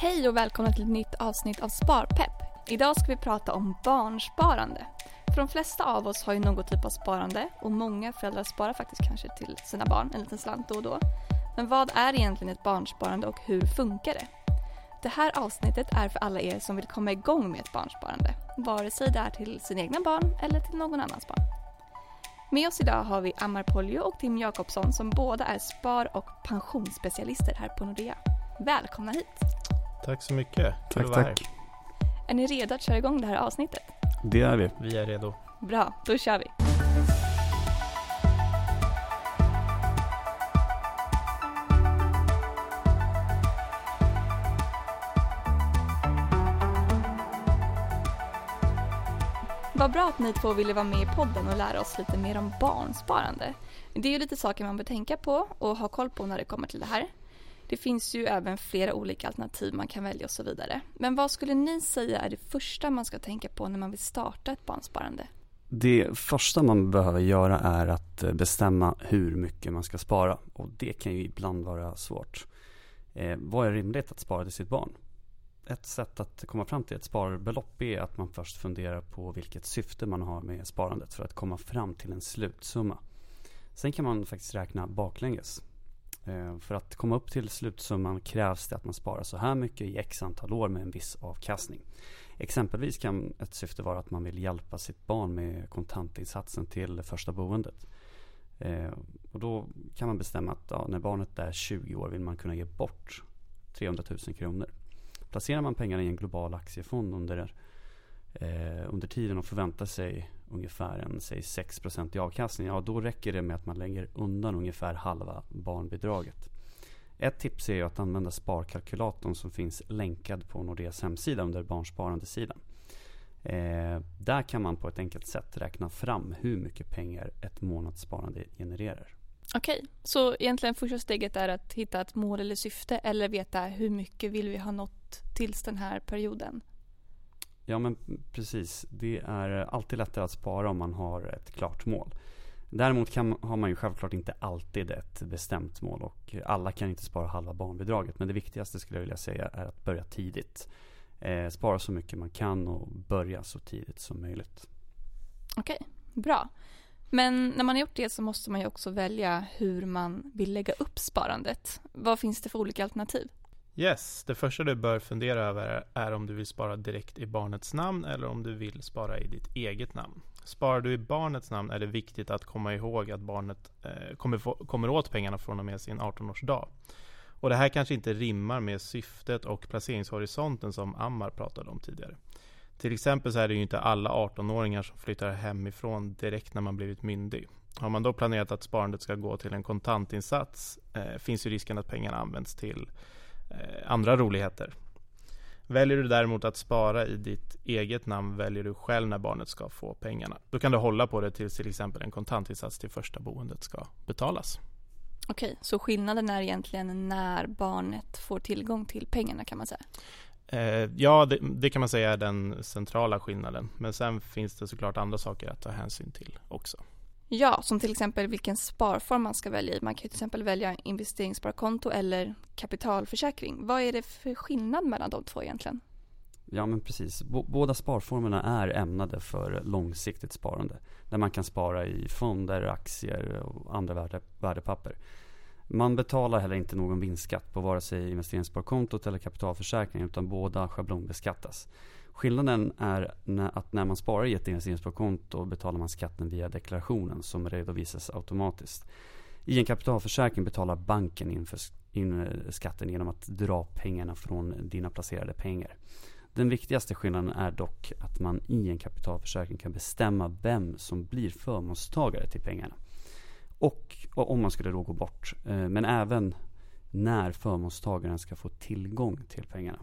Hej och välkomna till ett nytt avsnitt av Sparpepp. Idag ska vi prata om barnsparande. För de flesta av oss har ju någon typ av sparande och många föräldrar sparar faktiskt kanske till sina barn en liten slant då och då. Men vad är egentligen ett barnsparande och hur funkar det? Det här avsnittet är för alla er som vill komma igång med ett barnsparande, vare sig det är till sina egna barn eller till någon annans barn. Med oss idag har vi Ammar Poljo och Tim Jakobsson som båda är spar och pensionsspecialister här på Nordea. Välkomna hit! Tack så mycket. Tack, tack. Är ni redo att köra igång det här avsnittet? Det är vi. Vi är redo. Bra, då kör vi! Vad bra att ni två ville vara med i podden och lära oss lite mer om barnsparande. Det är ju lite saker man bör tänka på och ha koll på när det kommer till det här. Det finns ju även flera olika alternativ man kan välja och så vidare. Men vad skulle ni säga är det första man ska tänka på när man vill starta ett barnsparande? Det första man behöver göra är att eh, bestämma hur mycket man ska spara. Och det kan ju ibland vara svårt. Eh, vad är rimligt att spara till sitt barn? Ett sätt att komma fram till ett sparbelopp är att man först funderar på vilket syfte man har med sparandet för att komma fram till en slutsumma. Sen kan man faktiskt räkna baklänges. Eh, för att komma upp till slutsumman krävs det att man sparar så här mycket i x antal år med en viss avkastning. Exempelvis kan ett syfte vara att man vill hjälpa sitt barn med kontantinsatsen till första boendet. Eh, och då kan man bestämma att ja, när barnet är 20 år vill man kunna ge bort 300 000 kronor. Placerar man pengarna i en global aktiefond under, eh, under tiden och förväntar sig ungefär en säg 6 i avkastning. Ja, då räcker det med att man lägger undan ungefär halva barnbidraget. Ett tips är att använda sparkalkylatorn som finns länkad på Nordeas hemsida under barnsparandesidan. Eh, där kan man på ett enkelt sätt räkna fram hur mycket pengar ett månadssparande genererar. Okej, så egentligen första steget är att hitta ett mål eller syfte eller veta hur mycket vill vi ha nått tills den här perioden? Ja men precis. Det är alltid lättare att spara om man har ett klart mål. Däremot kan, har man ju självklart inte alltid ett bestämt mål och alla kan inte spara halva barnbidraget. Men det viktigaste skulle jag vilja säga är att börja tidigt. Eh, spara så mycket man kan och börja så tidigt som möjligt. Okej, bra. Men när man har gjort det så måste man ju också välja hur man vill lägga upp sparandet. Vad finns det för olika alternativ? Yes, det första du bör fundera över är om du vill spara direkt i barnets namn eller om du vill spara i ditt eget namn. Sparar du i barnets namn är det viktigt att komma ihåg att barnet eh, kommer, få, kommer åt pengarna från och med sin 18-årsdag. Och det här kanske inte rimmar med syftet och placeringshorisonten som Ammar pratade om tidigare. Till exempel så är det ju inte alla 18-åringar som flyttar hemifrån direkt när man blivit myndig. Har man då planerat att sparandet ska gå till en kontantinsats eh, finns ju risken att pengarna används till andra roligheter. Väljer du däremot att spara i ditt eget namn väljer du själv när barnet ska få pengarna. Då kan du hålla på det tills till exempel en kontantinsats till första boendet ska betalas. Okej, så skillnaden är egentligen när barnet får tillgång till pengarna kan man säga? Eh, ja, det, det, kan man säga är den centrala skillnaden. Men sen finns det såklart andra saker att ta hänsyn till också. Ja, som till exempel vilken sparform man ska välja i. Man kan till exempel välja investeringssparkonto eller kapitalförsäkring. Vad är det för skillnad mellan de två egentligen? Ja men precis. B båda sparformerna är ämnade för långsiktigt sparande. Där man kan spara i fonder, aktier och andra värde värdepapper. Man betalar heller inte någon vinstskatt på vare sig investeringssparkontot eller kapitalförsäkringen utan båda schablonbeskattas. Skillnaden är att när man sparar i ett investeringssparkonto betalar man skatten via deklarationen som redovisas automatiskt. I en kapitalförsäkring betalar banken in, för, in eh, skatten genom att dra pengarna från dina placerade pengar. Den viktigaste skillnaden är dock att man i en kapitalförsäkring kan bestämma vem som blir förmånstagare till pengarna. Och, och om man skulle då gå bort. Eh, men även när förmånstagaren ska få tillgång till pengarna.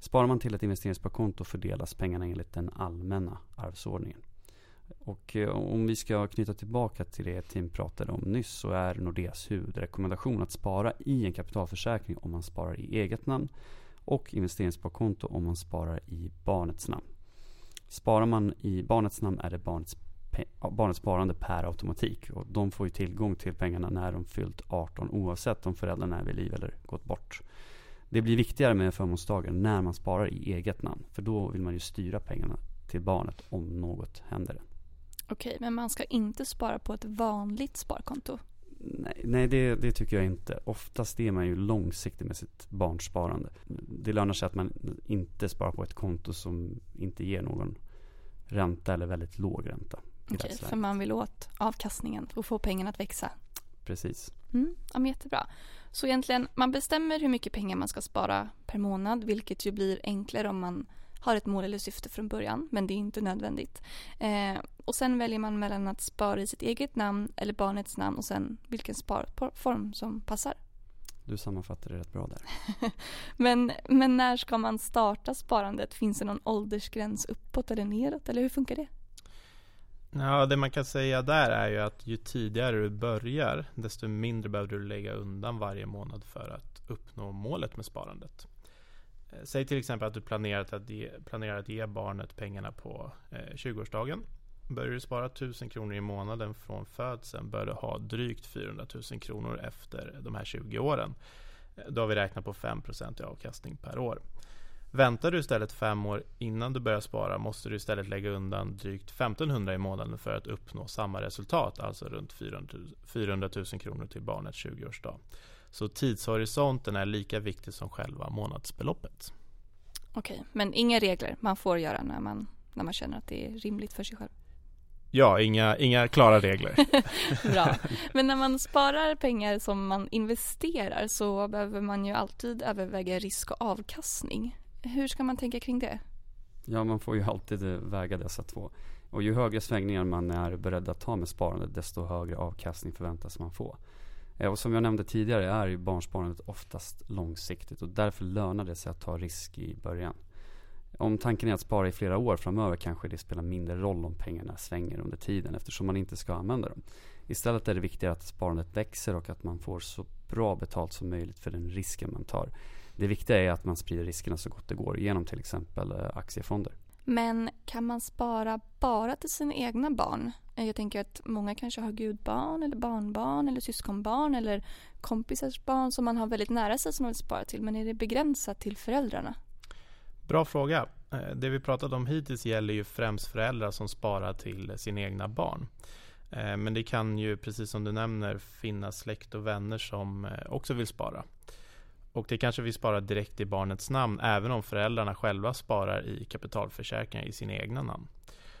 Sparar man till ett investeringssparkonto fördelas pengarna enligt den allmänna arvsordningen. Och eh, om vi ska knyta tillbaka till det Tim pratade om nyss så är Nordeas huvudrekommendation att spara i en kapitalförsäkring om man sparar i eget namn och investeringssparkonto om man sparar i barnets namn. Sparar man i barnets namn är det barnets, barnets sparande per automatik och de får ju tillgång till pengarna när de fyllt 18 oavsett om föräldrarna är vid liv eller gått bort. Det blir viktigare med förmånsdagar när man sparar i eget namn. För då vill man ju styra pengarna till barnet om något händer. Okej, men man ska inte spara på ett vanligt sparkonto? Nej, nej det, det, tycker jag inte. Oftast är man ju långsiktig med sitt barnsparande. Det lönar sig att man inte sparar på ett konto som inte ger någon ränta eller väldigt låg ränta. Okej, för man vill åt avkastningen och få pengarna att växa. Precis. Mm, ja, jättebra. Så egentligen, man bestämmer hur mycket pengar man ska spara per månad, vilket ju blir enklare om man har ett mål eller syfte från början, men det är inte nödvändigt. Eh, och sen väljer man mellan att spara i sitt eget namn eller barnets namn och sen vilken sparform som passar. Du sammanfattar det rätt bra där. men, men när ska man starta sparandet? Finns det någon åldersgräns uppåt eller neråt? Eller hur funkar det? Ja, det man kan säga där är ju att ju tidigare du börjar, desto mindre behöver du lägga undan varje månad för att uppnå målet med sparandet. Eh, säg till exempel att du planerat att ge, planerar att ge barnet pengarna på eh, 20-årsdagen. Börjar du spara 1000 kronor i månaden från födseln bör du ha drygt 400 000 kronor efter de här 20 åren. Eh, då har vi räknat på 5 i avkastning per år. Väntar du istället fem år innan du börjar spara måste du istället lägga undan drygt 1500 i månaden för att uppnå samma resultat, alltså runt 400 000 kronor till barnets 20-årsdag. Så tidshorisonten är lika viktig som själva månadsbeloppet. Okej, men inga regler man får göra när man, när man känner att det är rimligt för sig själv? Ja, inga, inga klara regler. Bra. Men när man sparar pengar som man investerar så behöver man ju alltid överväga risk och avkastning. Hur ska man tänka kring det? Ja, man får ju alltid eh, väga dessa två. Och ju högre svängningar man är beredd att ta med sparandet, desto högre avkastning förväntas man få. Eh, och som jag nämnde tidigare är ju barnsparandet oftast långsiktigt och därför lönar det sig att ta risk i början. Om tanken är att spara i flera år framöver kanske det spelar mindre roll om pengarna svänger under tiden eftersom man inte ska använda dem. Istället är det viktigare att sparandet växer och att man får så bra betalt som möjligt för den risken man tar. Det viktiga är att man sprider riskerna så gott det går genom till exempel eh, aktiefonder. Men kan man spara bara till sina egna barn? Eh, jag tänker att många kanske har gudbarn eller barnbarn eller syskonbarn eller kompisars barn som man har väldigt nära sig som man vill spara till. Men är det begränsat till föräldrarna? Bra fråga. Eh, det vi pratat om hittills gäller ju främst föräldrar som sparar till sina egna barn. Men det kan ju, precis som du nämner, finnas släkt och vänner som också vill spara. Och det kanske vi sparar direkt i barnets namn även om föräldrarna själva sparar i kapitalförsäkringar i sina egna namn.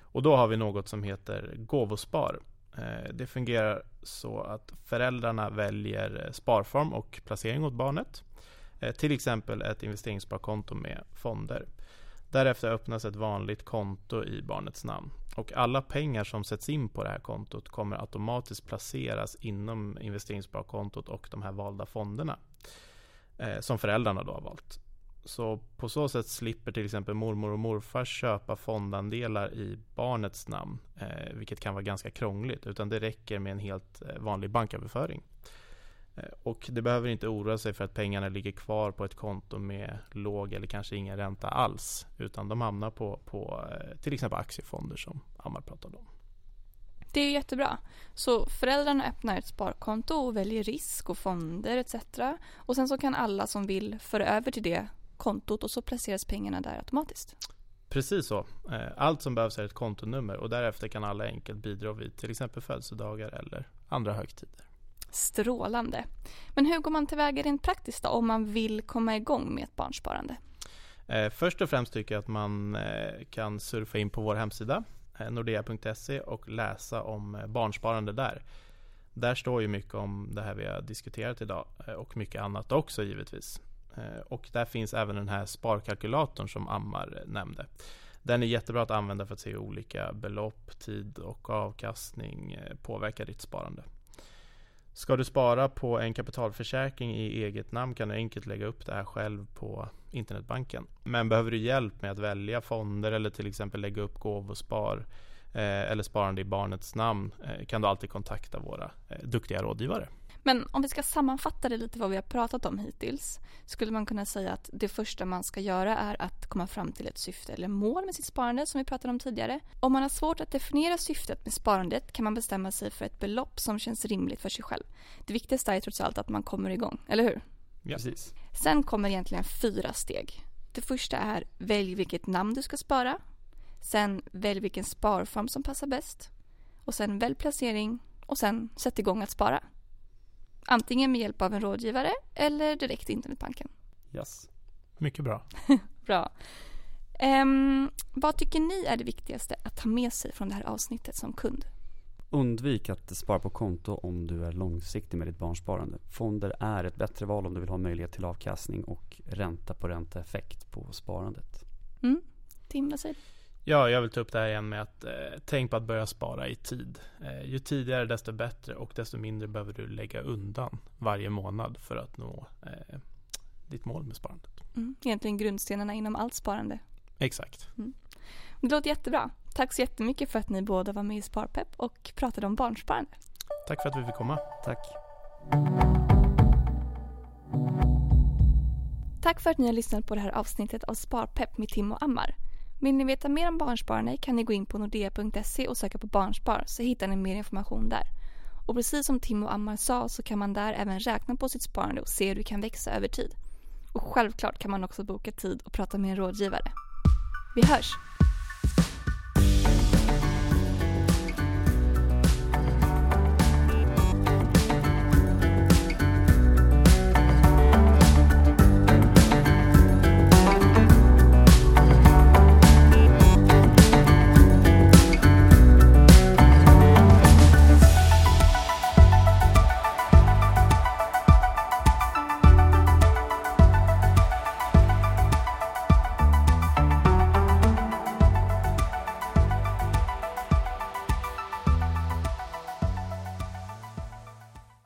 Och då har vi något som heter gåvospar. Eh, det fungerar så att föräldrarna väljer eh, sparform och placering åt barnet. Eh, till exempel ett investeringssparkonto med fonder. Därefter öppnas ett vanligt konto i barnets namn. Och alla pengar som sätts in på det här kontot kommer automatiskt placeras inom investeringssparkontot och de här valda fonderna eh, som föräldrarna då har valt. Så på så sätt slipper till exempel mormor och morfar köpa fondandelar i barnets namn, eh, vilket kan vara ganska krångligt, utan det räcker med en helt eh, vanlig banköverföring. Eh, och det behöver inte oroa sig för att pengarna ligger kvar på ett konto med låg eller kanske ingen ränta alls, utan de hamnar på, på eh, till exempel aktiefonder som Ammar pratade om. Det är jättebra. Så föräldrarna öppnar ett sparkonto och väljer risk och fonder etc. Och sen så kan alla som vill föra över till det kontot och så placeras pengarna där automatiskt. Precis så. Eh, allt som behövs är ett kontonummer och därefter kan alla enkelt bidra vid till exempel födelsedagar eller andra högtider. Strålande. Men hur går man tillväga rent praktiskt då, om man vill komma igång med ett barnsparande? Eh, först och främst tycker jag att man eh, kan surfa in på vår hemsida Eh, nordea.se och läsa om eh, barnsparande där. Där står ju mycket om det här vi har diskuterat idag eh, och mycket annat också givetvis. Och där finns även den här sparkalkylatorn som Ammar nämnde. Den är jättebra att använda för att se hur olika belopp, tid och avkastning påverkar ditt sparande. Ska du spara på en kapitalförsäkring i eget namn kan du enkelt lägga upp det här själv på internetbanken. Men behöver du hjälp med att välja fonder eller till exempel lägga upp gåvospar eh, eller sparande i barnets namn eh, kan du alltid kontakta våra eh, duktiga rådgivare. Men om vi ska sammanfatta det lite vad vi har pratat om hittills skulle man kunna säga att det första man ska göra är att komma fram till ett syfte eller mål med sitt sparande som vi pratade om tidigare. Om man har svårt att definiera syftet med sparandet kan man bestämma sig för ett belopp som känns rimligt för sig själv. Det viktigaste är trots allt att man kommer igång, eller hur? Ja. Precis. Sen kommer egentligen fyra steg. Det första är välj vilket namn du ska spara. Sen välj vilken sparform som passar bäst. Och sen välj placering och sen sätt igång att spara. Antingen med hjälp av en rådgivare eller direkt i internetbanken. Yes. Mycket bra. Bra. Ehm, vad tycker ni är det viktigaste att ta med sig från det här avsnittet som kund? Undvik att spara på konto om du är långsiktig med ditt barnsparande. Fonder är ett bättre val om du vill ha möjlighet till avkastning och ränta på ränta effekt på sparandet. Mm? Tim, vad säger du? Ja, jag vill ta upp det här igen med att eh, tänk på att börja spara i tid. Eh, ju tidigare desto bättre och desto mindre behöver du lägga undan varje månad för att nå eh, ditt mål med sparandet. Mm, egentligen grundstenarna inom allt sparande. Exakt. Det låter jättebra. Tack så jättemycket för att ni båda var med i Sparpepp och pratade om barnsparande. Tack för att vi fick komma. Tack. Tack för att ni har lyssnat på det här avsnittet av Sparpepp med Tim och Ammar. Vill ni veta mer om barnsparande kan ni gå in på nordea.se och söka på barnspar så hittar ni mer information där. Och precis som Tim och Ammar sa så kan man där även räkna på sitt sparande och se hur det kan växa över tid. Och självklart kan man också boka tid och prata med en rådgivare. Vi hörs!